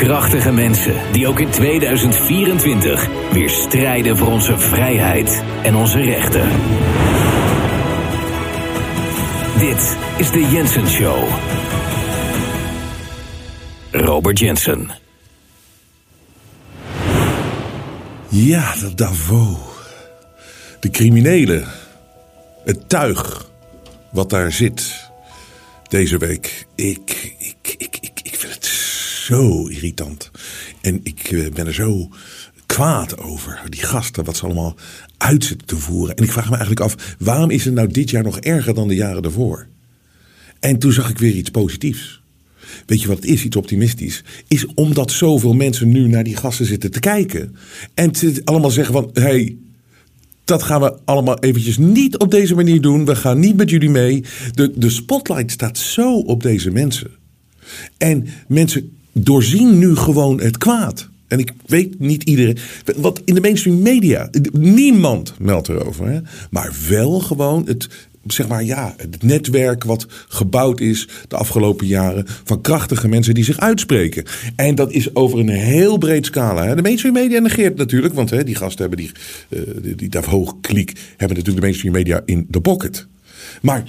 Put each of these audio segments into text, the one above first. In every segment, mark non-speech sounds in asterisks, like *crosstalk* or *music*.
krachtige mensen die ook in 2024 weer strijden voor onze vrijheid en onze rechten. Dit is de Jensen Show. Robert Jensen. Ja, dat Davos. De criminelen. Het tuig wat daar zit deze week. Ik, zo irritant. En ik eh, ben er zo kwaad over. Die gasten, wat ze allemaal uitzitten te voeren. En ik vraag me eigenlijk af, waarom is het nou dit jaar nog erger dan de jaren daarvoor? En toen zag ik weer iets positiefs. Weet je wat het is, iets optimistisch? Is omdat zoveel mensen nu naar die gasten zitten te kijken. En te allemaal zeggen van, hey, dat gaan we allemaal eventjes niet op deze manier doen. We gaan niet met jullie mee. De, de spotlight staat zo op deze mensen. En mensen doorzien nu gewoon het kwaad. En ik weet niet iedereen. Wat in de mainstream media. Niemand meldt erover. Hè? Maar wel gewoon het, zeg maar, ja, het netwerk wat gebouwd is de afgelopen jaren van krachtige mensen die zich uitspreken. En dat is over een heel breed scala. Hè. De mainstream media negeert natuurlijk, want hè, die gasten hebben die, uh, die, die kliek hebben natuurlijk de mainstream media in de pocket. Maar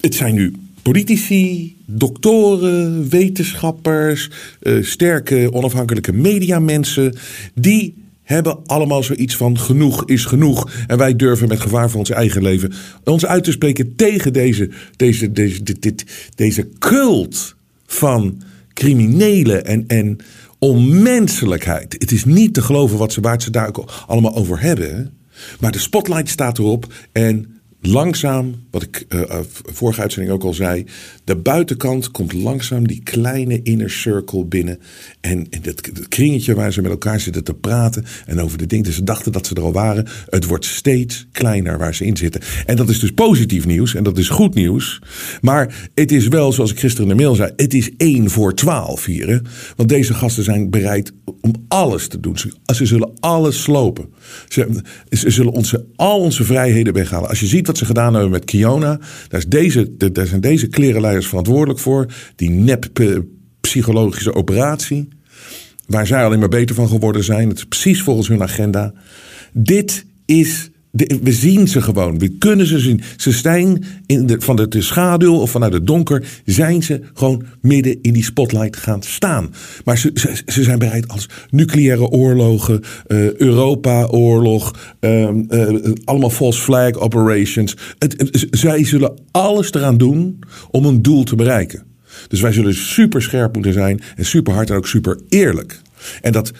het zijn nu politici, doktoren, wetenschappers, uh, sterke onafhankelijke mediamensen die hebben allemaal zoiets van genoeg is genoeg. En wij durven met gevaar voor ons eigen leven ons uit te spreken tegen deze, deze, deze, dit, deze cult van criminelen en, en onmenselijkheid. Het is niet te geloven wat ze, waar ze daar allemaal over hebben. Maar de spotlight staat erop en langzaam, wat ik uh, vorige uitzending ook al zei, de buitenkant komt langzaam die kleine inner circle binnen. En, en dat, kringetje waar ze met elkaar zitten te praten en over de dingen. Ze dachten dat ze er al waren. Het wordt steeds kleiner waar ze in zitten. En dat is dus positief nieuws en dat is goed nieuws. Maar het is wel, zoals ik gisteren in de mail zei, het is één voor twaalf hier. Want deze gasten zijn bereid om alles te doen. Ze, ze zullen alles slopen. Ze, ze zullen onze, al onze vrijheden weghalen. Als je ziet wat ze gedaan hebben met Kiona. Daar, is deze, daar zijn deze klerenleiders verantwoordelijk voor. Die nep psychologische operatie. Waar zij alleen maar beter van geworden zijn. Het is precies volgens hun agenda. Dit is we zien ze gewoon. We kunnen ze zien. Ze zijn in de, van de, schaduw of vanuit het donker. Zijn ze gewoon midden in die spotlight gaan staan. Maar ze, ze, zijn bereid als nucleaire oorlogen. Uh, Europa-oorlog. Uh, uh, allemaal false flag operations. Zij zullen alles eraan doen om een doel te bereiken. Dus wij zullen super scherp moeten zijn. En super hard en ook super eerlijk. En dat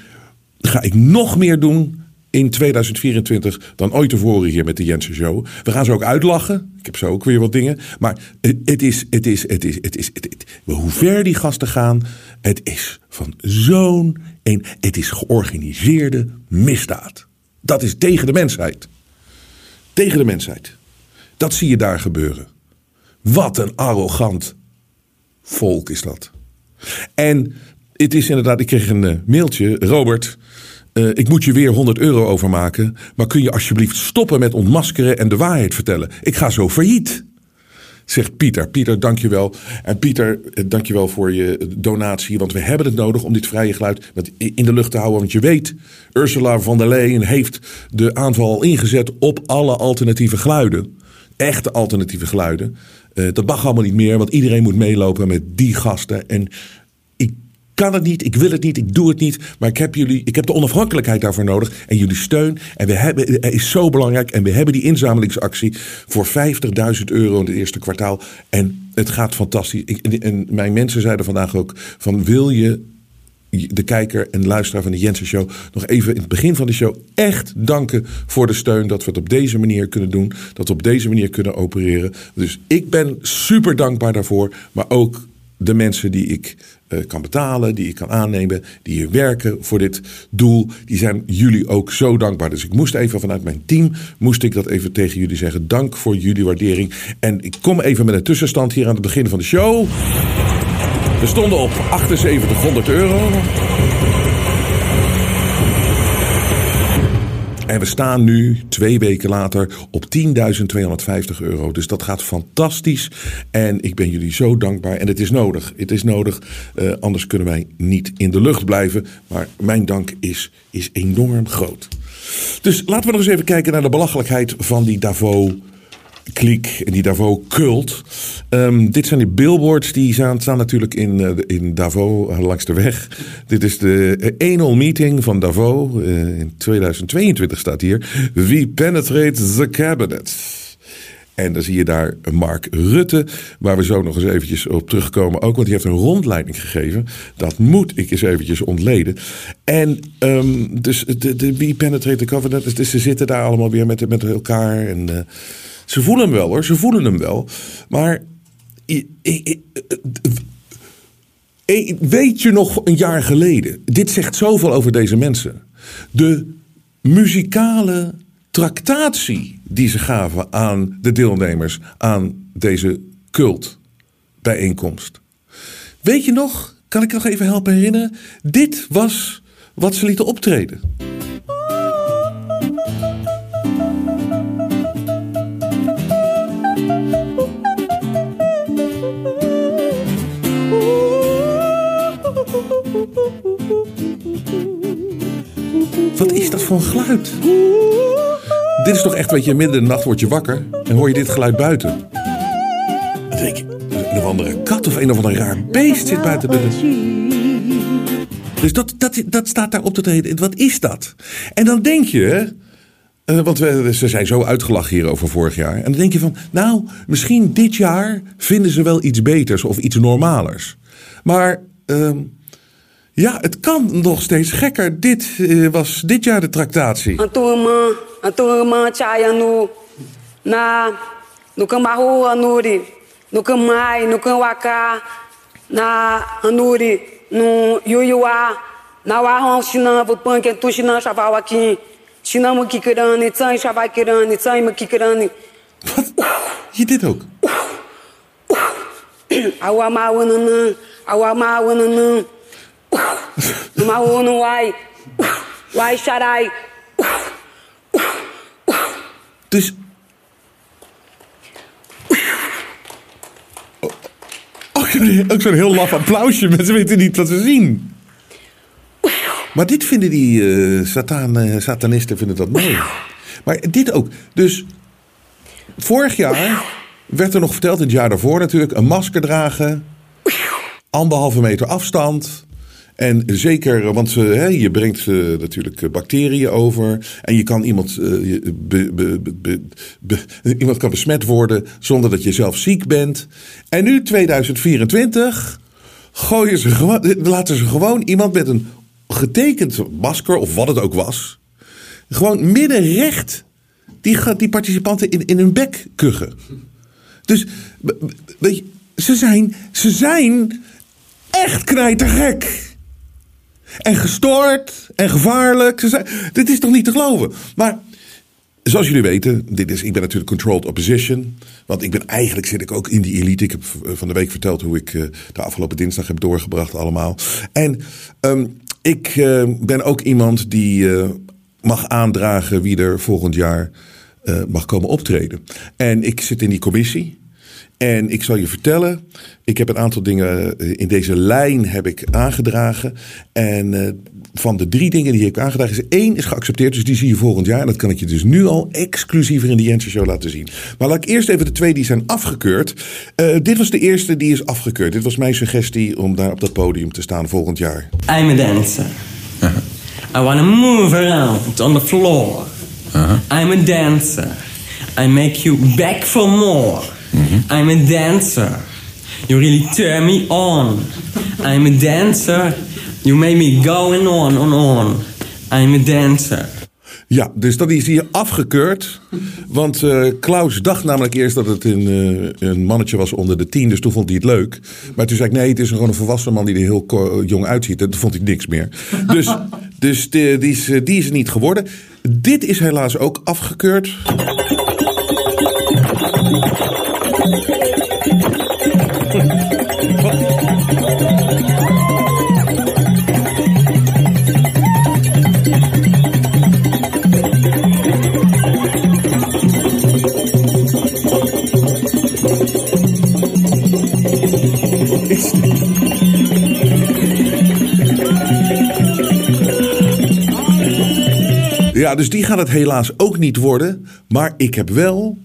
ga ik nog meer doen in 2024 dan ooit tevoren hier met de Jensen Show. We gaan ze ook uitlachen. Ik heb zo ook weer wat dingen. Maar het is, het is, het is, het is, hoe ver die gasten gaan, het is van zo'n een, het is georganiseerde misdaad. Dat is tegen de mensheid. Tegen de mensheid. Dat zie je daar gebeuren. Wat een arrogant volk is dat. En het is inderdaad, ik kreeg een eh, mailtje, Robert. Uh, ik moet je weer 100 euro overmaken. Maar kun je alsjeblieft stoppen met ontmaskeren en de waarheid vertellen? Ik ga zo failliet. Zegt Pieter. Pieter, dankjewel. En Pieter, eh, dankjewel voor je donatie. Want we hebben het nodig om dit vrije geluid in de lucht te houden. Want je weet, Ursula von der Leyen heeft de aanval al ingezet op alle alternatieve geluiden. Echte alternatieve geluiden. Uh, dat mag allemaal niet meer, want iedereen moet meelopen met die gasten. En kan het niet, ik wil het niet, ik doe het niet. Maar ik heb, jullie, ik heb de onafhankelijkheid daarvoor nodig en jullie steun. En we hebben, het is zo belangrijk. En we hebben die inzamelingsactie voor 50.000 euro in het eerste kwartaal. En het gaat fantastisch. en mijn mensen zeiden vandaag ook van wil je de kijker en luisteraar van de Jensen Show nog even in het begin van de show echt danken voor de steun. Dat we het op deze manier kunnen doen. Dat we op deze manier kunnen opereren. Dus ik ben super dankbaar daarvoor. Maar ook de mensen die ik kan betalen, die ik kan aannemen, die hier werken voor dit doel, die zijn jullie ook zo dankbaar. Dus ik moest even vanuit mijn team, moest ik dat even tegen jullie zeggen. Dank voor jullie waardering. En ik kom even met een tussenstand hier aan het begin van de show. We stonden op 7800 euro. En we staan nu, twee weken later, op 10.250 euro. Dus dat gaat fantastisch. En ik ben jullie zo dankbaar. En het is nodig. Het is nodig. Uh, anders kunnen wij niet in de lucht blijven. Maar mijn dank is, is enorm groot. Dus laten we nog eens even kijken naar de belachelijkheid van die Davos kliek en die Davos-cult. Um, dit zijn die billboards die staan, staan natuurlijk in, uh, in Davos uh, langs de weg. Dit is de annual meeting van Davos. Uh, in 2022 staat hier. We penetrate the cabinet. En dan zie je daar Mark Rutte, waar we zo nog eens eventjes op terugkomen. Ook, want die heeft een rondleiding gegeven. Dat moet ik eens eventjes ontleden. En um, dus de, de We Penetrate the Covenant, dus ze zitten daar allemaal weer met, met elkaar. En ze voelen hem wel hoor, ze voelen hem wel. Maar weet je nog een jaar geleden? Dit zegt zoveel over deze mensen. De muzikale tractatie die ze gaven aan de deelnemers aan deze cultbijeenkomst. Weet je nog, kan ik nog even helpen herinneren? Dit was wat ze lieten optreden. Wat is dat voor een geluid? Dit is toch echt, weet je, midden in de nacht word je wakker en hoor je dit geluid buiten. Dan denk een of andere kat of een of ander raar beest zit buiten de... Dus dat, dat, dat staat daar op te treden. Wat is dat? En dan denk je, uh, want we, ze zijn zo uitgelachen hierover vorig jaar. En dan denk je van, nou, misschien dit jaar vinden ze wel iets beters of iets normalers. Maar uh, ja, het kan nog steeds gekker. Dit uh, was dit jaar de tractatie. Antuma, chaya no, na, no Cambarro, Anuri, no Camwaka, na Anuri, no Yuyuá, na Wahon, Xinam, Vupan, tu Xinam, Chaval aqui, Xinam, Kikirani, Tsan, Chavakirani, Tsan, Kikirani. Wat? Je dit ook? Awama, Wananã, Awama, Wananã. Numa wai, wai sharai. Dus. Oh, ook zo'n heel laf applausje. Mensen weten niet wat ze zien. Maar dit vinden die uh, satan, uh, satanisten vinden dat mooi. Maar dit ook. Dus vorig jaar werd er nog verteld, het jaar daarvoor natuurlijk, een masker dragen. Anderhalve meter afstand. En zeker, want hè, je brengt uh, natuurlijk eh, bacteriën over. En je kan iemand, iemand kan besmet worden zonder dat je zelf ziek bent. En nu 2024 gooien ze gewoon, laten ze gewoon iemand met een getekend masker of wat het ook was. Gewoon midden recht die, die participanten in, in hun bek kuchen. Dus ze zijn, ze zijn echt knijtergek. En gestoord en gevaarlijk. Ze dit is toch niet te geloven? Maar zoals jullie weten, dit is, ik ben natuurlijk controlled opposition. Want ik ben eigenlijk zit ik ook in die elite. Ik heb van de week verteld hoe ik uh, de afgelopen dinsdag heb doorgebracht allemaal. En um, ik uh, ben ook iemand die mag aandragen wie er volgend jaar mag komen optreden. En ik zit in die commissie. En ik zal je vertellen, ik heb een aantal dingen eh, in deze lijn heb ik aangedragen. En uh, van de drie dingen die ik heb aangedragen is één is geaccepteerd. Dus die zie je volgend jaar. En dat kan ik je dus nu al exclusiever in de Jensen Show laten zien. Maar laat ik eerst even de twee die zijn afgekeurd. Uh, dit was de eerste die is afgekeurd. Dit was mijn suggestie om daar op dat podium te staan volgend jaar. I'm a dancer. Uh -huh. I want to move around on the floor. -huh. I'm a dancer. I make you back for more. Mm-hmm. I'm a dancer. You really turn me on. I'm a dancer. You make me going on and on. I'm a dancer. Ja, dus dat is hier afgekeurd. Want uh, Klaus dacht namelijk eerst dat het een, uh, een mannetje was onder de tien. Dus toen vond hij het leuk. Maar toen zei ik, nee, het is gewoon een volwassen man die er heel jong uitziet. En toen vond hij niks meer. Dus, *laughs* dus die, die, is, die is niet geworden. Dit is helaas ook afgekeurd. Ja, dus die gaat het helaas ook niet worden. Maar ik heb wel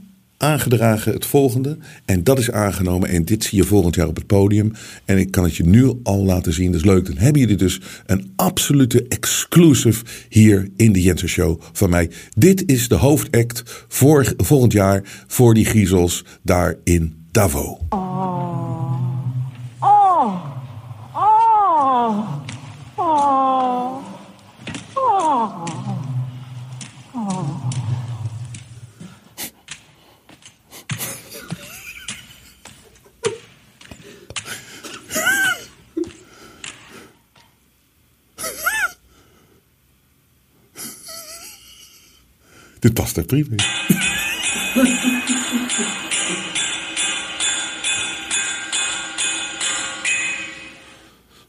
aangedragen het volgende. En dat is aangenomen. En dit zie je volgend jaar op het podium. En ik kan het je nu al laten zien. Is leuk. Dan hebben jullie dus een absolute exclusive hier in de Jensen Show van mij. Dit is de hoofdact voor volgend jaar voor die griezels daar in Davos. Oh. Oh. Oh. Oh. Dit past er prima.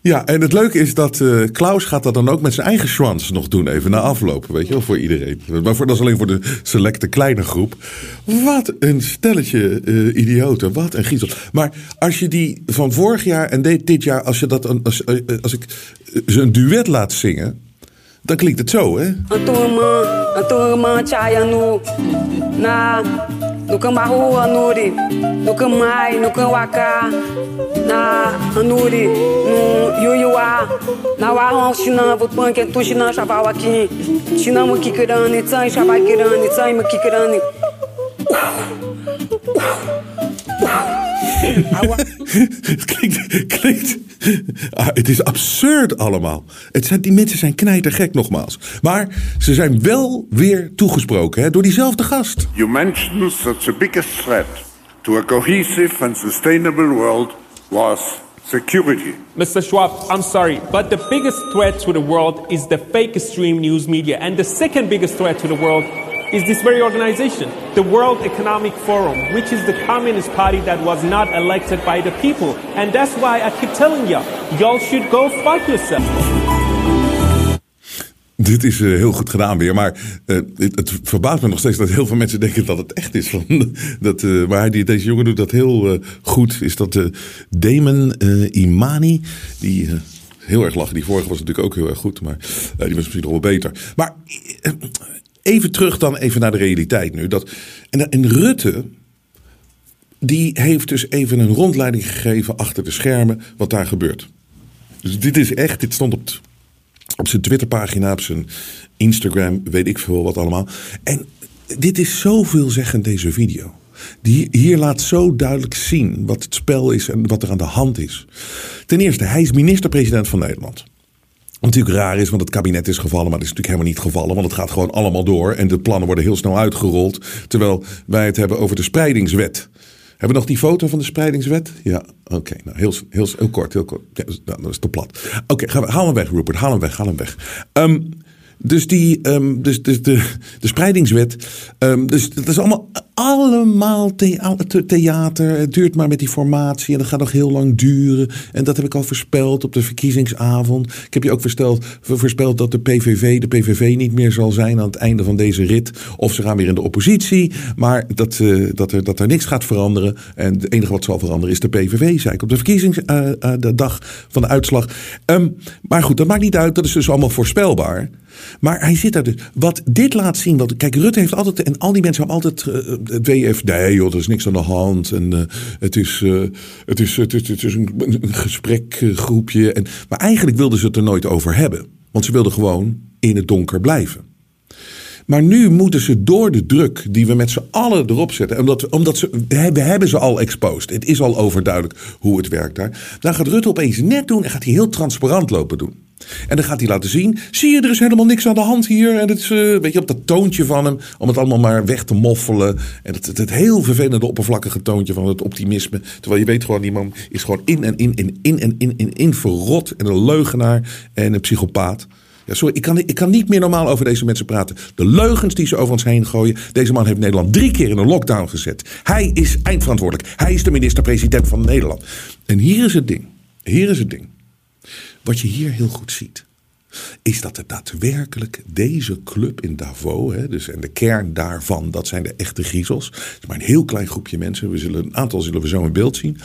Ja, en het leuke is dat eh, Klaus gaat dat dan ook met zijn eigen schwans nog doen, even na afloop, weet je wel, voor iedereen. Maar voor, dat is alleen voor de selecte kleine groep. Wat een stelletje uh, idioten, wat een griezel. Maar als je die van vorig jaar en dit, jaar, als, je dat, als, eh, als ik ze een duet laat zingen, dan klinkt het zo, hè? Turma, een turma, chaya nu. Na, no kan bahu anuri. No kan mai, no kan waka. Na, anuri. No, yuyua. Na wa hong china, vot punk en tu china, chaval aqui. China mo kikirani, tsai, chaval kirani, tsai mo kikirani. *laughs* het klinkt, klinkt ah, het is absurd allemaal. Het zijn, die mensen zijn knijtergek nogmaals. Maar ze zijn wel weer toegesproken hè, door diezelfde gast. You mentioned that the biggest threat to a cohesive and sustainable world was security. Mr. Schwab, I'm sorry, but the biggest threat to the world is the fake stream news media. And the second biggest threat to the world is this very organization, the World Economic Forum, which is the Communist Party that was not elected by the people. And that's why I keep telling y'all, y'all should go fuck yourself. Dit is uh, heel goed gedaan weer, maar uh, het, verbaast me nog steeds dat heel veel mensen denken dat het echt is. *laughs* Dat, uh, maar die, deze jongen doet dat heel goed. Is dat Damon Imani, die heel erg lachen. Die vorige was natuurlijk ook heel erg goed, maar die was misschien nog wel beter. Maar even terug dan even naar de realiteit nu. Dat, en, en Rutte, die heeft dus even een rondleiding gegeven achter de schermen wat daar gebeurt. Dus dit is echt, dit stond op, op zijn Twitterpagina, op zijn Instagram, weet ik veel wat allemaal. En dit is zoveel zeggen deze video. Die hier laat zo duidelijk zien wat het spel is en wat er aan de hand is. Ten eerste, hij is minister-president van Nederland. Wat natuurlijk raar is, want het kabinet is gevallen, maar dat is natuurlijk helemaal niet gevallen, want het gaat gewoon allemaal door en de plannen worden heel snel uitgerold. Terwijl wij het hebben over de spreidingswet. Hebben we nog die foto van de spreidingswet? Ja, oké. Nou, heel, heel, heel kort, heel kort. Ja, nou, dat is te plat. Oké, okay, haal hem weg, Rupert. Haal hem weg, haal hem weg. Um, dus, die, dus, dus de, de spreidingswet. Um, dus dat is allemaal, allemaal theater. Het duurt maar met die formatie. En dat gaat nog heel lang duren. En dat heb ik al voorspeld op de verkiezingsavond. Ik heb je ook voorspeld, voorspeld dat de PVV de PVV niet meer zal zijn aan het einde van deze rit. Of ze gaan weer in de oppositie. Maar dat, uh, dat, er, dat er niks gaat veranderen. En het enige wat zal veranderen is de PVV, zei ik op de verkiezingsdag uh, uh, van de uitslag. Um, maar goed, dat maakt niet uit. Dat is dus allemaal voorspelbaar. Maar hij zit daar dus. Wat dit laat zien. Wat, kijk, Rutte heeft altijd. En al die mensen hebben altijd. Uh, het WF. Nee, joh, er is niks aan de hand. En uh, het, is, het, is, het, is, het is een, gesprekgroepje. Maar eigenlijk wilden ze het er nooit over hebben. Want ze wilden gewoon in het donker blijven. Maar nu moeten ze door de druk die we met z'n allen erop zetten. Omdat, omdat ze, we hebben ze al exposed. Het is al overduidelijk hoe het werkt daar. Dan gaat Rutte opeens net doen en gaat hij heel transparant lopen doen. En dan gaat hij laten zien: zie je, er is helemaal niks aan de hand hier. En het is, uh, weet je, op dat toontje van hem, om het allemaal maar weg te moffelen. En het, het, heel vervelende, oppervlakkige toontje van het optimisme. Terwijl je weet gewoon, die man is gewoon in en in, in, in en in, in, in verrot. En een leugenaar en een psychopaat. Ja, sorry, ik kan, ik kan niet meer normaal over deze mensen praten. De leugens die ze over ons heen gooien. Deze man heeft Nederland drie keer in een lockdown gezet. Hij is eindverantwoordelijk. Hij is de minister-president van Nederland. En hier is het ding. Hier is het ding. Wat je hier heel goed ziet, is dat er daadwerkelijk deze club in Davos, hè, dus en de kern daarvan, dat zijn de echte griezels. Het is maar een heel klein groepje mensen. We zullen, een aantal zullen we zo in beeld zien.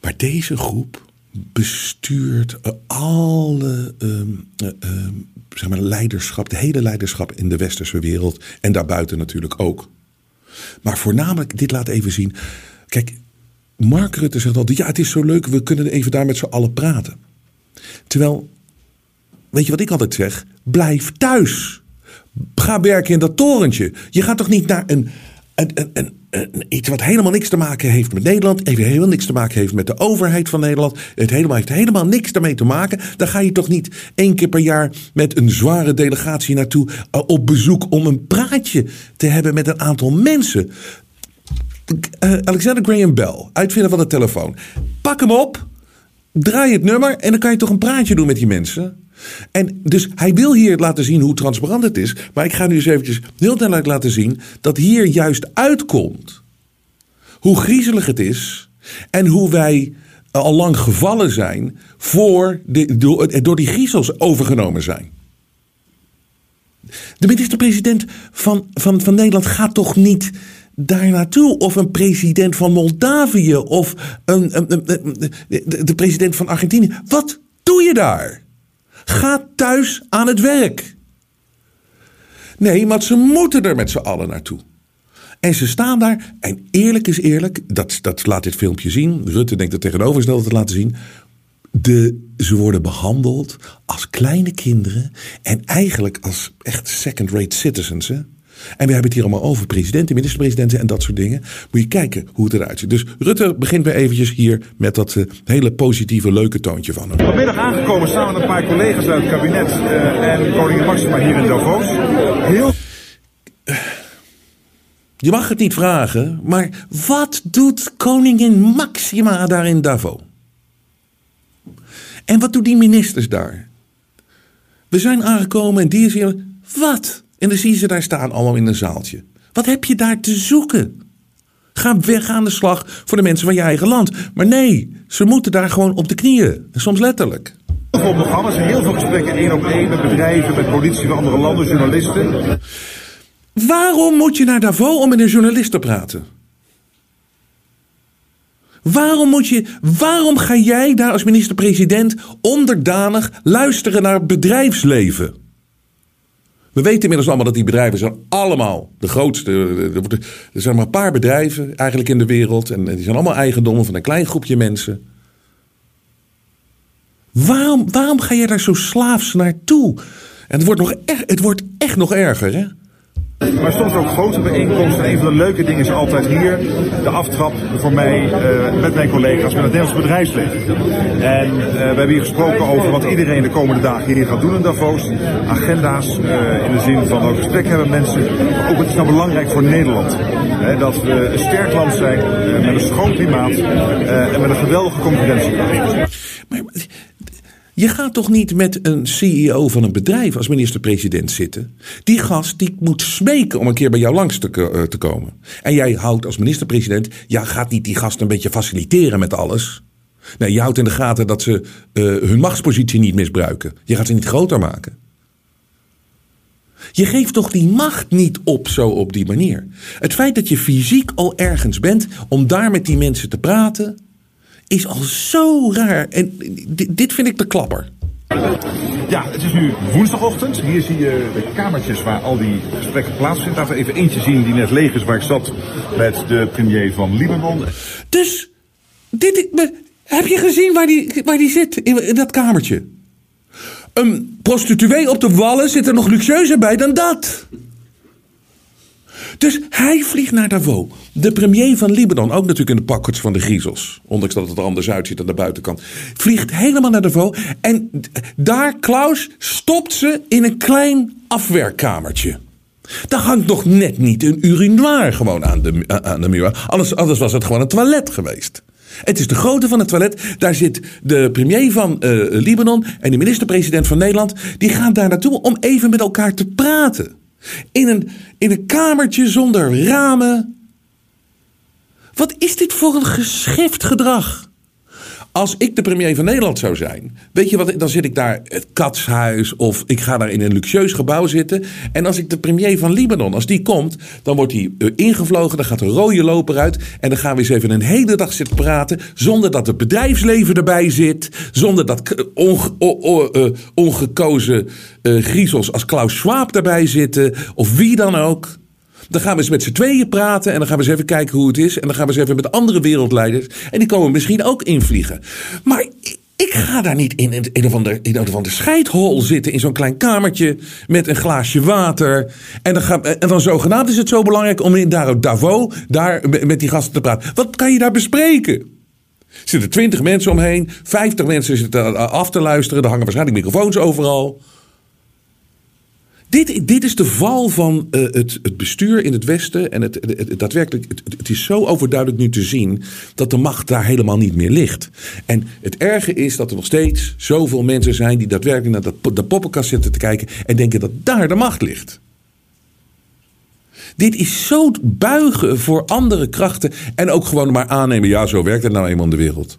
Maar deze groep bestuurt alle ehm, eh, ehm, zeg maar leiderschap, de hele leiderschap in de westerse wereld en daarbuiten natuurlijk ook. Maar voornamelijk, dit laat even zien. Kijk, Mark Rutte zegt altijd: ja, het is zo leuk, we kunnen even daar met z'n allen praten. Terwijl, weet je wat ik altijd zeg? Blijf thuis. Ga werken in dat torentje. Je gaat toch niet naar een, een, een- iets wat helemaal niks te maken heeft met Nederland. Even helemaal niks te maken heeft met de overheid van Nederland. Het helemaal, heeft helemaal niks daarmee te maken. Dan ga je toch niet één keer per jaar met een zware delegatie naartoe eh, op bezoek om een praatje te hebben met een aantal mensen. Eh, Alexander Graham Bell, uitvinder van de telefoon. Pak hem op, draai het nummer en dan kan je toch een praatje doen met die mensen. En dus hij wil hier laten zien hoe transparant het is. Maar ik ga nu eens eventjes heel duidelijk laten zien dat hier juist uitkomt hoe griezelig het is en hoe wij al lang gevallen zijn voor de, door, die griezels overgenomen zijn. De minister-president van, van, van Nederland gaat toch niet daar naartoe? Of een president van Moldavië of een, een, de president van Argentinië. Wat doe je daar? Ga thuis aan het werk. Nee, want ze moeten er met z'n allen naartoe. En ze staan daar, en eerlijk is eerlijk, dat, dat laat dit filmpje zien. Rutte denkt het tegenovergestelde te laten zien. De, ze worden behandeld als kleine kinderen en eigenlijk als echt second-rate citizens. Hè? En we hebben het hier allemaal over presidenten, minister-presidenten en dat soort dingen. Moet je kijken hoe het eruit ziet. Dus Rutte begint weer eventjes hier met dat eh, hele positieve, leuke toontje van hem. Vanmiddag aangekomen samen met een paar collega's uit het kabinet eh, en koningin Maxima hier in Davos. Heel Je mag het niet vragen, maar wat doet koningin Maxima daar in Davos? En wat doen die ministers daar? We zijn aangekomen en die is hier. Wat? En dan zie je ze daar staan, allemaal in een zaaltje. Wat heb je daar te zoeken? Ga weg aan de slag voor de mensen van je eigen land. Maar nee, ze moeten daar gewoon op de knieën. Soms letterlijk. veel programma's en heel veel gesprekken één op één met bedrijven, met politie van andere landen, journalisten. Waarom moet je naar Davos om met een journalist te praten? Waarom, moet je, waarom ga jij daar als minister-president onderdanig luisteren naar het bedrijfsleven? We weten inmiddels allemaal dat die bedrijven zijn allemaal de grootste. Er zijn maar een paar bedrijven eigenlijk in de wereld. En die zijn allemaal eigendommen van een klein groepje mensen. Waarom, waarom ga je daar zo slaafs naartoe? En het wordt, nog echt, het wordt echt nog erger, hè? Maar soms ook grote bijeenkomsten. En een van de leuke dingen is altijd hier de aftrap voor mij eh, met mijn collega's, met het Nederlands bedrijfsleven. En eh, we hebben hier gesproken over wat iedereen de komende dagen hier gaat doen in Davos. Agenda's eh, in de zin van ook gesprek hebben mensen. Maar ook wat is nou belangrijk voor Nederland. Hè, dat we een sterk land zijn met een schoon klimaat en met een geweldige concurrentiekracht. Je gaat toch niet met een CEO van een bedrijf als minister-president zitten? Die gast die moet smeken om een keer bij jou langs eh, te komen. En jij houdt als minister-president, ja, gaat niet die gast een beetje faciliteren met alles. Nee, je houdt in de gaten dat ze eh, hun machtspositie niet misbruiken. Je gaat ze niet groter maken. Je geeft toch die macht niet op zo op die manier. Het feit dat je fysiek al ergens bent om daar met die mensen te praten, is al zo raar. En dit, vind ik de klapper. Ja, het is nu woensdagochtend. Hier zie je de kamertjes waar al die gesprekken plaatsvinden. Laten we even eentje zien die net leeg is, waar ik zat met de premier van Libanon. Dus, dit, heb je gezien waar die, waar die zit in, in dat kamertje? Een prostituee op de wallen zit er nog luxueuzer bij dan dat. Dus hij vliegt naar Davos. De premier van Libanon, ook natuurlijk in de pakkerts van de griezels. Ondanks dat het er anders uitziet aan de buitenkant. Vliegt helemaal naar Davos. En daar, Klaus, stopt ze in een klein afwerkkamertje. Daar hangt nog net niet een urinoir gewoon aan de, aan de muur. Anders, anders was het gewoon een toilet geweest. Het is de grootte van het toilet. Daar zit de premier van eh, Libanon en de minister-president van Nederland. Die gaan daar naartoe om even met elkaar te praten. In een, in een kamertje zonder ramen. Wat is dit voor een geschift gedrag? Als ik de premier van Nederland zou zijn, weet je wat, dan zit ik daar het katshuis of ik ga daar in een luxueus gebouw zitten. En als ik de premier van Libanon, als die komt, dan wordt hij eh, ingevlogen, dan gaat een rode loper uit en dan gaan we eens even een hele dag zitten praten zonder dat het bedrijfsleven erbij zit, zonder dat eh, ongekozen eh, griezels als Klaus Schwab daarbij zitten of wie dan ook. Dan gaan we eens met z'n tweeën praten en dan gaan we eens even kijken hoe het is. En dan gaan we eens even met andere wereldleiders. En die komen misschien ook invliegen. Maar ik- ga daar niet in een, of ander, in of ander scheidhol zitten. In zo'n klein kamertje met een glaasje water. En dan, ga, en dan zogenaamd is het zo belangrijk om in daar Davos daar met die gasten te praten. Wat kan je daar bespreken? Er zitten twintig mensen omheen. Vijftig mensen zitten af te luisteren. Er hangen waarschijnlijk microfoons overal. Dit, dit is de val van eh, het, het bestuur in het Westen. En het, daadwerkelijk, het, het is zo overduidelijk nu te zien dat de macht daar helemaal niet meer ligt. En het erge is dat er nog steeds zoveel mensen zijn die daadwerkelijk naar dat poppenkast zitten te kijken en denken dat daar de macht ligt. Dit is zo buigen voor andere krachten en ook gewoon maar aannemen. Ja, zo werkt het nou eenmaal in de wereld.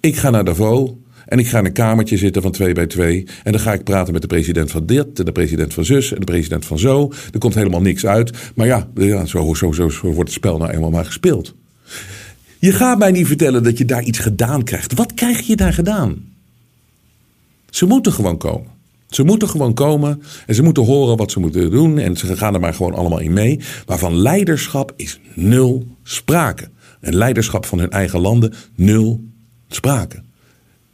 Ik ga naar Davos en ik ga in een kamertje zitten van twee bij twee. En dan ga ik praten met de president van dit, en de president van zus en de president van zo. Er komt helemaal niks uit. Maar ja, ja zo, zo, zo, zo wordt het spel nou eenmaal maar gespeeld. Je gaat mij niet vertellen dat je daar iets gedaan krijgt. Wat krijg je daar gedaan? Ze moeten gewoon komen. Ze moeten gewoon komen en ze moeten horen wat ze moeten doen. En ze gaan er maar gewoon allemaal in mee. Maar van leiderschap is nul sprake. En leiderschap van hun eigen landen, nul sprake.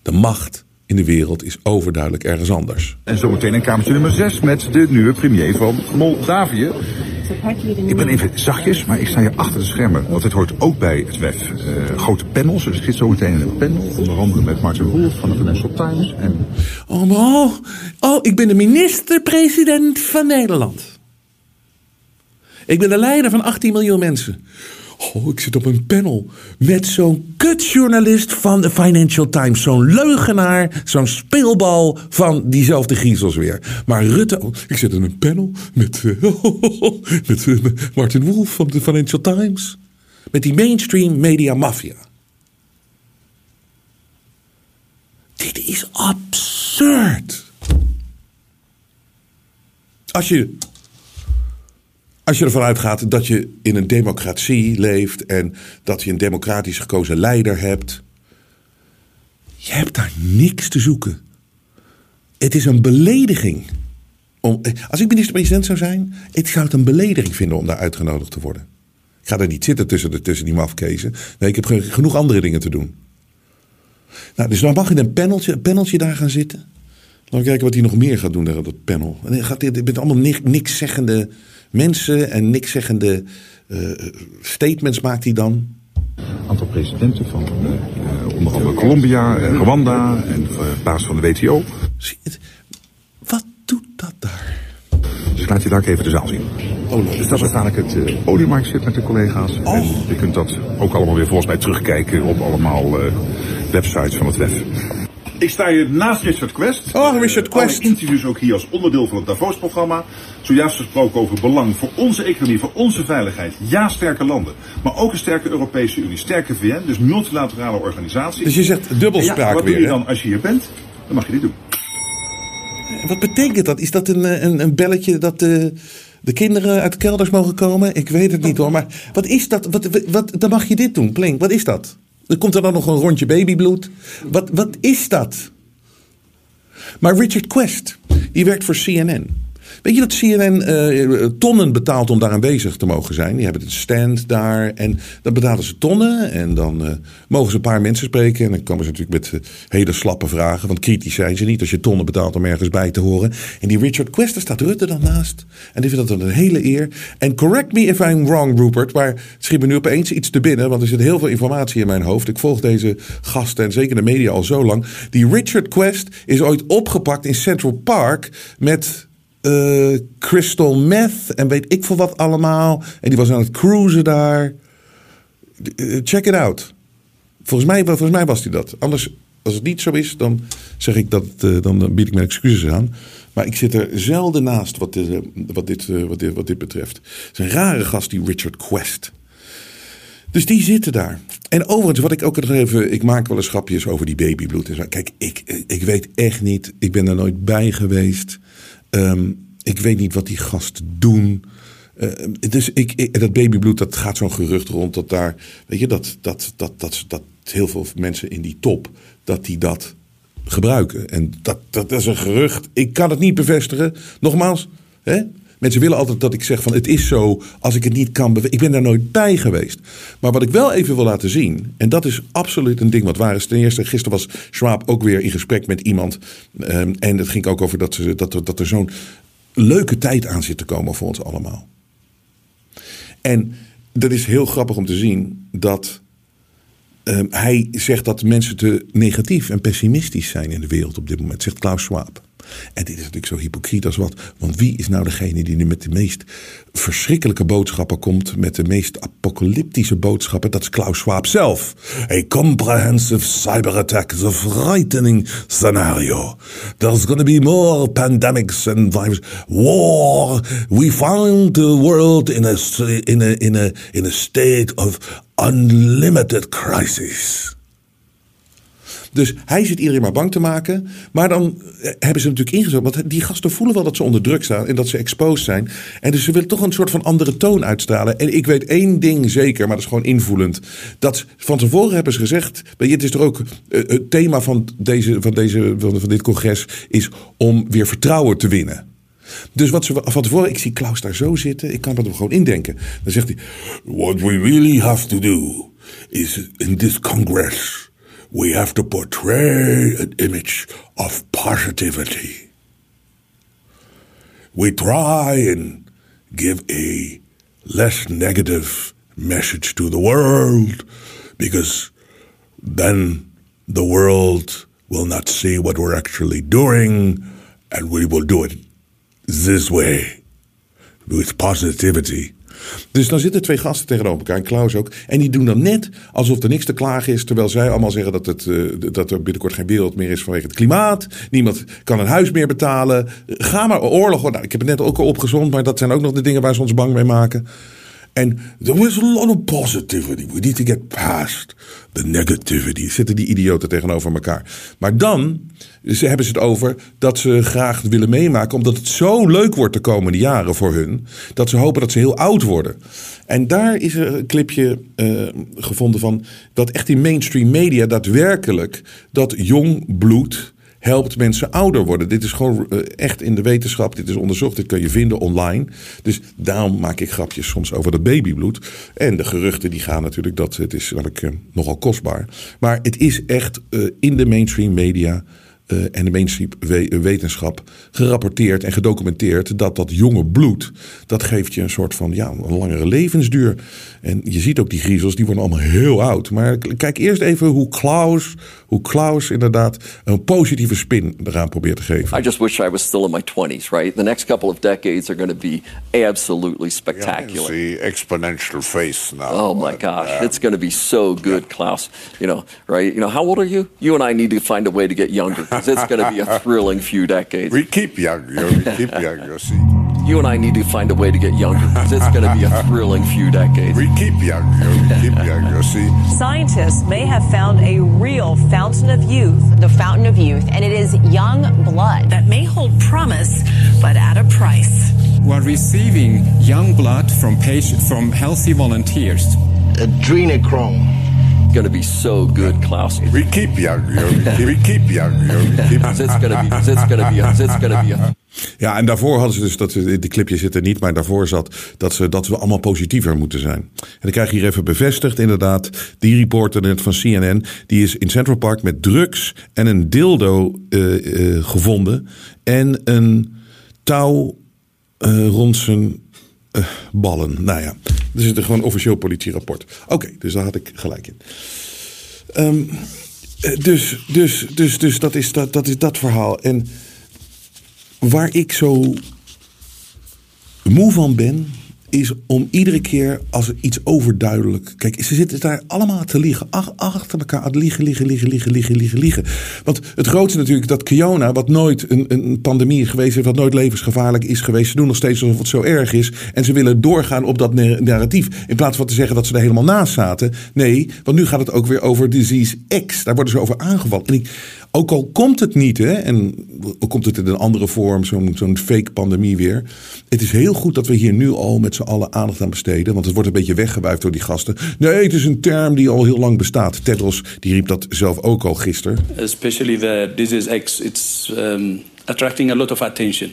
De macht in de wereld is overduidelijk ergens anders. En zometeen in kamertje nummer 6 met de nieuwe premier van Moldavië. Ik ben even zachtjes, maar ik sta hier achter de schermen. Want het hoort ook bij het WEF. Eh, grote panels, dus ik zit zometeen in een panel. Onder andere met Martin Wolf van de Financial Times. En Oh, oh, oh, ik ben de minister-president van Nederland. Ik ben de leider van 18 miljoen mensen. Oh, ik zit op een panel met zo'n kutjournalist van de Financial Times. Zo'n leugenaar, zo'n speelbal van diezelfde griezels weer. Maar Rutte, ik zit in een panel met, eh, *laughs* met eh, Martin Wolf van de Financial Times. Met die mainstream media mafia. Dit is absurd. Als je, als je ervan uitgaat dat je in een democratie leeft en dat je een democratisch gekozen leider hebt, je hebt daar niks te zoeken. Het is een belediging. Om, als ik minister-president zou zijn, ik zou het een belediging vinden om daar uitgenodigd te worden. Ik ga daar niet zitten tussen, de, tussen die mafkezen. Nee, ik heb ge- genoeg andere dingen te doen. Nou, dus dan mag je in een paneltje, paneltje daar gaan zitten. Laten we kijken wat hij nog meer gaat doen daar dat panel. En gaat allemaal niks zeggende mensen en niks zeggende eh, statements maakt hij dan. een aantal presidenten van eh, onder andere Colombia, en Rwanda en eh, baas van de WTO. Zie je het? Wat doet dat daar? Dus ik laat je daar ook even de zaal zien. Oh, Dus dat is dadelijk het uh, ik zit met de collega's. En je kunt dat ook allemaal weer volgens mij terugkijken op allemaal websites van het WEF. Ik sta hier naast Richard Quest. Oh, Richard Alle Quest. interviews ook hier als onderdeel van het Davos-programma. Zojuist gesproken over belang voor onze economie, voor onze veiligheid. Ja, sterke landen. Maar ook een sterke Europese Unie, sterke VN, dus multilaterale organisaties. Dus je zegt dubbelspraak ja, wat weer, doe je dan als je hier bent? Dan mag je dit doen. Wat betekent dat? Is dat een, eh, een, een belletje dat de, de kinderen uit de kelders mogen komen? Ik weet het niet hoor. Maar wat is dat? Wat, wat, wat- dan mag je dit doen. Plink, wat is dat? Er komt er dan nog een rondje babybloed. Wat, wat is dat? Maar Richard Quest, die werkt voor CNN. Weet je dat CNN eh, tonnen betaalt om daar aanwezig te mogen zijn? Die hebben een stand daar en dan betalen ze tonnen. En dan eh, mogen ze een paar mensen spreken. En dan komen ze natuurlijk met eh, hele slappe vragen. Want kritisch zijn ze niet als je tonnen betaalt om ergens bij te horen. En die Richard Quest, daar staat Rutte dan naast. En die vindt dat een hele eer. En correct me if I'm wrong, Rupert. Maar het schiet me nu opeens iets te binnen. Want er zit heel veel informatie in mijn hoofd. Ik volg deze gasten en zeker de media al zo lang. Die Richard Quest is ooit opgepakt in Central Park met eh, crystal meth en weet ik veel wat allemaal. En die was aan het cruisen daar. Eh, check it out. Volgens mij, volgens mij was hij dat. Anders, als het niet zo is, dan zeg ik dat, eh, dan bied ik mijn excuses aan. Maar ik zit er zelden naast wat, dit, wat, dit, wat, dit, wat dit betreft. Het is een rare gast, die Richard Quest. Dus die zitten daar. En overigens, wat ik ook nog even. Ik maak wel eens grapjes over die babybloed. en zo. Kijk, ik, ik weet echt niet. Ik ben er nooit bij geweest. Ehm, ik weet niet wat die gasten doen. Eh, dus ik, ik- dat babybloed, dat gaat zo'n gerucht rond. Dat daar. Weet je, dat, dat, dat, dat, dat heel veel mensen in die top. dat die dat gebruiken. En dat, dat is een gerucht. Ik kan het niet bevestigen. Nogmaals, hè? Mensen willen altijd dat ik zeg van het is zo als ik het niet kan. Ik ben daar nooit bij geweest. Maar wat ik wel even wil laten zien, en dat is absoluut een ding wat waar is. Ten eerste, gisteren was Schwab ook weer in gesprek met iemand. ehm, en het ging ook over dat, ze, dat, dat er zo'n leuke tijd aan zit te komen voor ons allemaal. En dat is heel grappig om te zien dat Ehm, hij zegt dat mensen te negatief en pessimistisch zijn in de wereld op dit moment, zegt Klaus Schwab. En dit is natuurlijk zo hypocriet als wat. Want wie is nou degene die nu met de meest verschrikkelijke boodschappen komt, met de meest apocalyptische boodschappen? Dat is Klaus Schwab zelf. A comprehensive cyber attack is a frightening scenario. There's to be more pandemics and virus. War. We found the world in a, in a, in a, in a state of unlimited crisis. Dus hij zit iedereen maar bang te maken. Maar dan eh, hebben ze natuurlijk ingezet. Want die gasten voelen wel dat ze onder druk staan. En dat ze exposed zijn. En dus ze willen toch een soort van andere toon uitstralen. En ik weet één ding zeker. Maar dat is gewoon invoelend. Dat van tevoren hebben ze gezegd. Het is er ook. eh, Het thema van, deze, van, deze, van, dit congres. Is om weer vertrouwen te winnen. Dus wat ze van tevoren, ik zie Klaus daar zo zitten, ik kan er gewoon indenken. Dan zegt hij: What we really have to do is in this Congress, we have to portray an image of positivity. We try and give a less negative message to the world because then the world will not see what we're actually doing and we will do it this way. With positivity. Dus dan zitten twee gasten tegenover elkaar, en Klaus ook. En die doen dan net alsof er niks te klagen is. Terwijl zij allemaal zeggen dat, het, eh, dat er binnenkort geen wereld meer is vanwege het klimaat. Niemand kan een huis meer betalen. Ga maar, oorlog. Nou, ik heb het net ook al opgezond, maar dat zijn ook nog de dingen waar ze ons bang mee maken. En there was a lot of positivity. We need to get past the negativity. Zitten die idioten tegenover elkaar. Maar dan ze hebben ze het over dat ze graag willen meemaken. Omdat het zo leuk wordt de komende jaren voor hun. Dat ze hopen dat ze heel oud worden. En daar is een clipje eh, gevonden van. Dat echt in mainstream media daadwerkelijk. Dat jong bloed helpt mensen ouder worden. Dit is gewoon eh, echt in de wetenschap. Dit is onderzocht. Dit kun je vinden online. Dus daarom maak ik grapjes soms over dat babybloed. En de geruchten die gaan natuurlijk dat het is namelijk eh, nogal kostbaar. Maar het is echt eh, in de mainstream media. Eh, en de mainstream we- wetenschap gerapporteerd en gedocumenteerd dat dat jonge bloed, dat geeft je een soort van ja, een langere levensduur. En je ziet ook die griezels, die worden allemaal heel oud. Maar kijk eerst even hoe Klaus, hoe Klaus inderdaad een positieve spin eraan probeert te geven. I just wish I was still in my 20s, right? The next couple of decades are going to be absolutely spectacular. See exponential face now. Oh my But, gosh, uh, it's going to be so good, Klaus. You know, right? You know, how old are you? You and I need to find a way to get younger *laughs* *laughs* because it's going to be a thrilling few decades. we keep young, you we keep *laughs* young, you see. You and I need to find a way to get younger because it's going to be a *laughs* thrilling few decades. We keep young, you we keep young, you see. Scientists may have found a real fountain of youth. The fountain of youth, and it is young blood. That may hold promise, but at a price. We're receiving young blood from patient, from healthy volunteers. Adrenochrome. Going to be so good, Klaus. We keep young, we keep, we keep young, we keep. *laughs* It's going to be, it's going to be, it's going to be a Ja, en daarvoor hadden ze dus, dat, de clipje zit er niet, maar daarvoor zat dat, ze, dat we allemaal positiever moeten zijn. En ik krijg hier even bevestigd, inderdaad, die reporter net van CNN, die is in Central Park met drugs en een dildo eh, eh, gevonden en een touw eh, rond zijn eh, ballen. Nou ja, er zit er gewoon officieel politierapport. Oké, dus daar had ik gelijk in. Ehm, eh, dus, dus, dus, dus dat, is dat, dat is dat verhaal. En waar ik zo moe van ben, is om iedere keer als er iets overduidelijk. Kijk, ze zitten daar allemaal te liegen. Ach, achter elkaar aan liegen, liegen, liegen, liegen, liegen, liegen, liegen. Want het grootste natuurlijk dat Kiona, wat nooit een, een pandemie is geweest, wat nooit levensgevaarlijk is geweest. Ze doen nog steeds alsof het zo erg is. En ze willen doorgaan op dat narratief. In plaats van te zeggen dat ze er helemaal naast zaten. Nee, want nu gaat het ook weer over disease X. Daar worden ze over aangevallen. En ik, ook al komt het niet, hè, en komt het in een andere vorm, zo'n fake pandemie weer. Het is heel goed dat we hier nu al met z'n allen aandacht aan besteden. Want het wordt een beetje weggewuifd door die gasten. Nee, het is een term die al heel lang bestaat. Tedros die riep dat zelf ook al gisteren. Especially the disease X, it's um, attracting a lot of attention.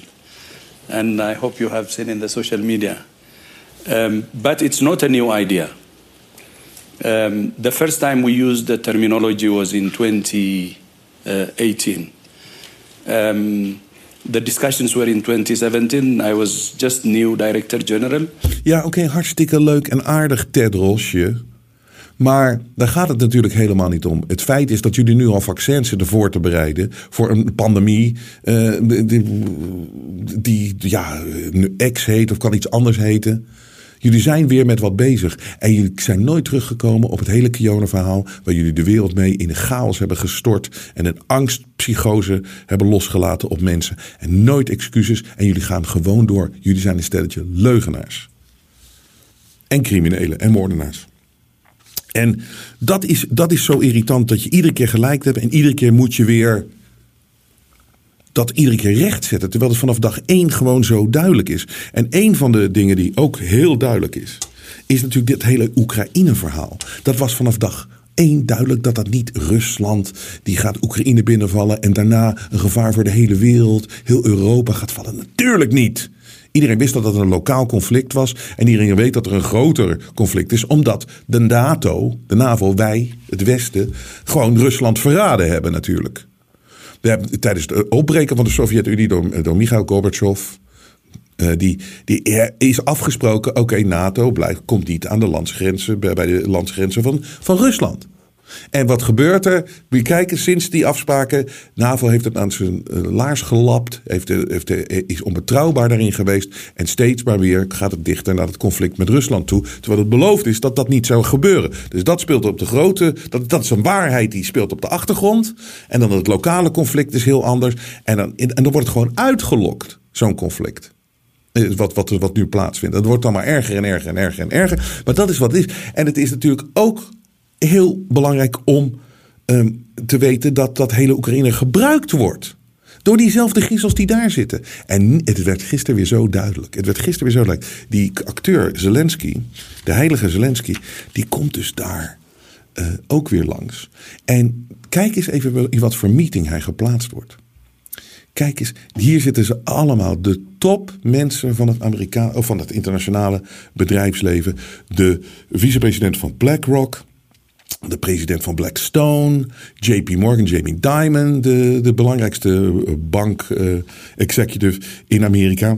And I hope you have seen in the social media. Um, but it's not a new idea. Um, the first time we used the terminology was in 2018. Um, the discussions were in 2017. I was just new director general. Ja, oké, hartstikke leuk en aardig, Tedrosje. Maar daar gaat het natuurlijk helemaal niet om. Het feit is dat jullie nu al vaccins zitten voor te bereiden voor een pandemie uh, die, die, ja, X heet of kan iets anders heten. Jullie zijn weer met wat bezig. En jullie zijn nooit teruggekomen op het hele Kiona-verhaal. Waar jullie de wereld mee in de chaos hebben gestort. En een angstpsychose hebben losgelaten op mensen. En nooit excuses. En jullie gaan gewoon door. Jullie zijn een stelletje leugenaars. En criminelen en moordenaars. En dat is, dat is zo irritant dat je iedere keer gelijk hebt. En iedere keer moet je weer dat iedere keer recht zetten. Terwijl het vanaf dag één gewoon zo duidelijk is. En een van de dingen die ook heel duidelijk is, is natuurlijk dit hele Oekraïne-verhaal. Dat was vanaf dag één duidelijk dat dat niet Rusland die gaat Oekraïne binnenvallen en daarna een gevaar voor de hele wereld, heel Europa gaat vallen. Natuurlijk niet. Iedereen wist dat dat een lokaal conflict was. En iedereen weet dat er een groter conflict is. Omdat de NATO, de NAVO, wij, het Westen, gewoon Rusland verraden hebben natuurlijk. Tijdens het opbreken van de Sovjet-Unie door, door Mikhail Gorbachev. Uh, die, die is afgesproken, oké, NATO blijft, komt niet aan de landsgrenzen, bij, bij de landsgrenzen van, van Rusland. En wat gebeurt er? We kijken sinds die afspraken. NAVO heeft het aan zijn eh, laars gelapt. Heeft, heeft, is onbetrouwbaar daarin geweest. En steeds maar weer gaat het dichter naar het conflict met Rusland toe. Terwijl het beloofd is dat dat niet zou gebeuren. Dus dat speelt op de grote. Dat, dat is een waarheid die speelt op de achtergrond. En dan het lokale conflict is heel anders. En dan, en dan wordt het gewoon uitgelokt, zo'n conflict. Eh, wat, wat, wat nu plaatsvindt. Dat wordt dan maar erger en erger en erger en erger. Maar dat is wat het is. En het is natuurlijk ook heel belangrijk om um, te weten dat dat hele Oekraïne gebruikt wordt. Door diezelfde griezels die daar zitten. En het werd gisteren weer zo duidelijk. Het werd gisteren weer zo duidelijk. Die acteur Zelensky, de heilige Zelensky, die komt dus daar uh, ook weer langs. En kijk eens even in wat voor meeting hij geplaatst wordt. Kijk eens, hier zitten ze allemaal, de topmensen van het, Amerika of van het internationale bedrijfsleven. De vicepresident van BlackRock, de president van Blackstone, JP Morgan, Jamie Dimon, de, de belangrijkste eh, bank uh, executive in Amerika.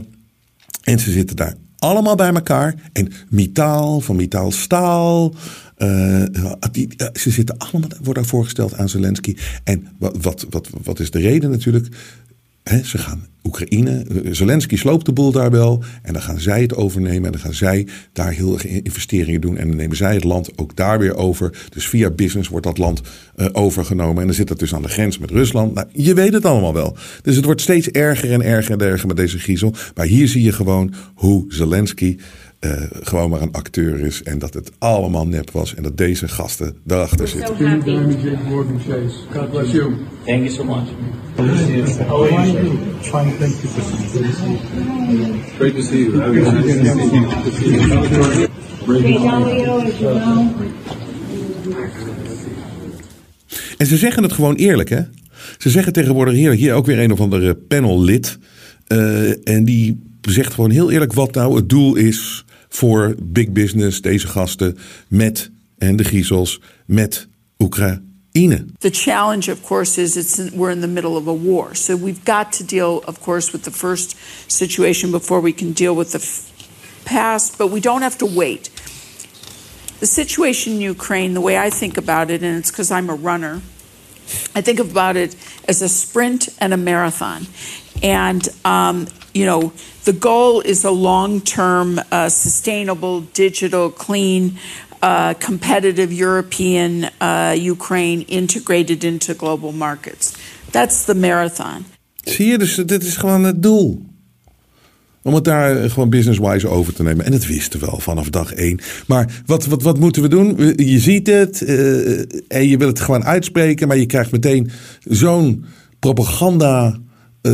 En ze zitten daar allemaal bij elkaar. En Mitaal, van Mitaal Staal. Uh, ze zitten allemaal, wordt daar voorgesteld aan Zelensky. En wat, wat, wat, wat is de reden natuurlijk? Ze gaan Oekraïne, Zelensky sloopt de boel daar wel. En dan gaan zij het overnemen. En dan gaan zij daar heel erg investeringen doen. En dan nemen zij het land ook daar weer over. Dus via business wordt dat land uh, overgenomen. En dan zit het dus aan de grens met Rusland. Nou, je weet het allemaal wel. Dus het wordt steeds erger en erger en erger met deze griezel. Maar hier zie je gewoon hoe Zelensky uh, gewoon maar een acteur is. En dat het allemaal nep was. En dat deze gasten daarachter zitten. So happy. God bless you. Thank you so much. How are you? Fine, thank you. Great to see you. Nice to see you. En ze zeggen het gewoon eerlijk, hè? Ze zeggen tegenwoordig heerlijk. Hier ook weer een of andere panellid. Uh, en die zegt gewoon heel eerlijk wat nou het doel is voor big business, deze gasten, met en de griezels, met Oekraïne. The challenge, of course, is it's we're in the middle of a war, so we've got to deal, of course, with the first situation before we can deal with the past. But we don't have to wait. The situation in Ukraine, the way I think about it, and it's because I'm a runner, I think about it as a sprint and a marathon. And um, you know, the goal is a long term, uh, sustainable, digital, clean, uh, competitive European uh, Ukraine integrated into global markets. That's the marathon. Zie je, dus dit is gewoon het doel. Om het daar eh, gewoon business-wise over te nemen. En het wisten we wel vanaf dag één. Maar wat, wat, wat moeten we doen? Je ziet het eh, en je wil het gewoon uitspreken. Maar je krijgt meteen zo'n propaganda eh,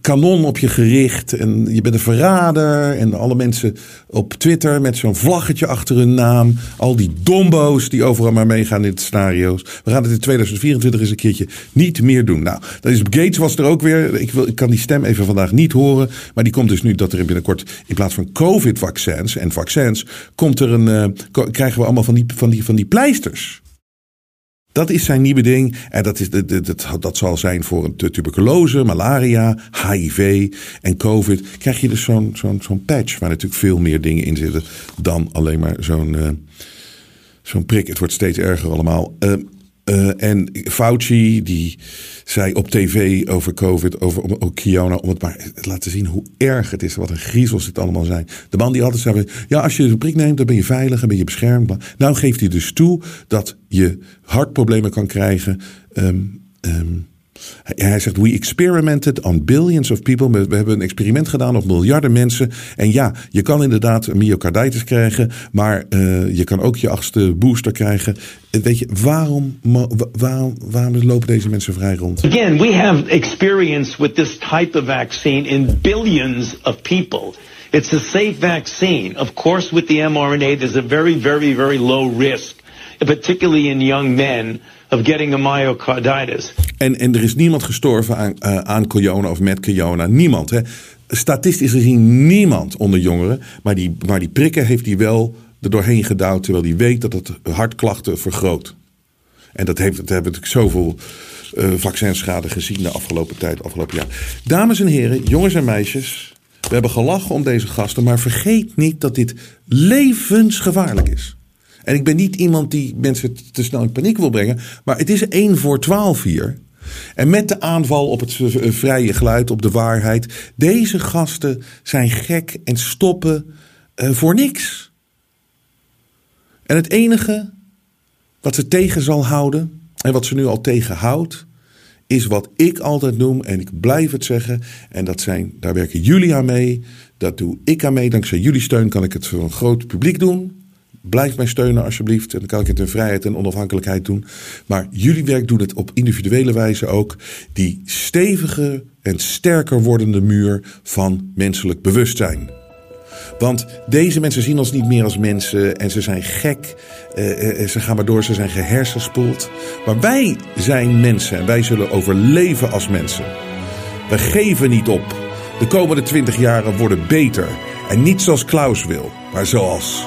kanon op je gericht. En je bent een verrader. En alle mensen op Twitter met zo'n vlaggetje achter hun naam. Al die dombo's die overal maar meegaan in de scenario's. We gaan het in 2024 eens een keertje niet meer doen. Nou, dat is Gates was er ook weer. Ik, wil, ik kan die stem even vandaag niet horen. Maar die komt dus nu dat er binnenkort in plaats van COVID-vaccins en vaccins. komt er een. eh, krijgen we allemaal van die, van die, van die pleisters. Dat is zijn nieuwe ding. En dat, is, dat, dat, dat, zal zijn voor een tu- tuberculose, malaria, HIV en COVID. Krijg je dus zo'n patch waar natuurlijk veel meer dingen in zitten dan alleen maar zo'n eh, zo'n prik. Het wordt steeds erger allemaal. Eh, eh, en Fauci, die zei op tv over COVID, over om- ook Kiona, om het maar te laten zien hoe erg het is, wat een griezels dit allemaal zijn. De man die altijd zei, ja, als je een prik neemt, dan ben je veilig en ben je beschermd. Nou geeft hij dus toe dat je hartproblemen kan krijgen. Ehm, hij zegt, we experimented on billions of people. We hebben een experiment gedaan op miljarden mensen. En ja, je kan inderdaad myocarditis krijgen. Maar eh, je kan ook je achtste booster krijgen. Eh, Weet je, waarom, waarom, waarom lopen deze mensen vrij rond? Again, we have experience with this type of vaccine in billions of people. It's a safe vaccine. Of course, with the mRNA, there's a very, very, very low risk, particularly in young men, of getting a myocarditis. En, en er is niemand gestorven aan, eh, aan corona of met corona. Niemand. Hè. Statistisch gezien niemand onder jongeren. Maar die, maar die prikken heeft hij wel er doorheen gedouwd. Terwijl hij weet dat het hartklachten vergroot. En dat, heeft, dat hebben natuurlijk zoveel eh vaccinschade gezien de afgelopen tijd, afgelopen jaar. Dames en heren, jongens en meisjes. We hebben gelachen om deze gasten. Maar vergeet niet dat dit levensgevaarlijk is. En ik ben niet iemand die mensen te snel in paniek wil brengen. Maar het is 1 voor 12 hier. En met de aanval op het vrije geluid, op de waarheid. Deze gasten zijn gek en stoppen eh, voor niks. En het enige wat ze tegen zal houden. En wat ze nu al tegenhoudt. Is wat ik altijd noem. En ik blijf het zeggen. En dat zijn, daar werken jullie aan mee. Dat doe ik aan mee. Dankzij jullie steun kan ik het voor een groot publiek doen. Blijf mij steunen alsjeblieft. En dan kan ik het in vrijheid en onafhankelijkheid doen. Maar jullie werk doen het op individuele wijze ook. Die stevige en sterker wordende muur van menselijk bewustzijn. Want deze mensen zien ons niet meer als mensen en ze zijn gek. eh, eh, ze gaan maar door, ze zijn gehersenspoeld. Maar wij zijn mensen en wij zullen overleven als mensen. We geven niet op. De komende twintig jaren worden beter. En niet zoals Klaus wil, maar zoals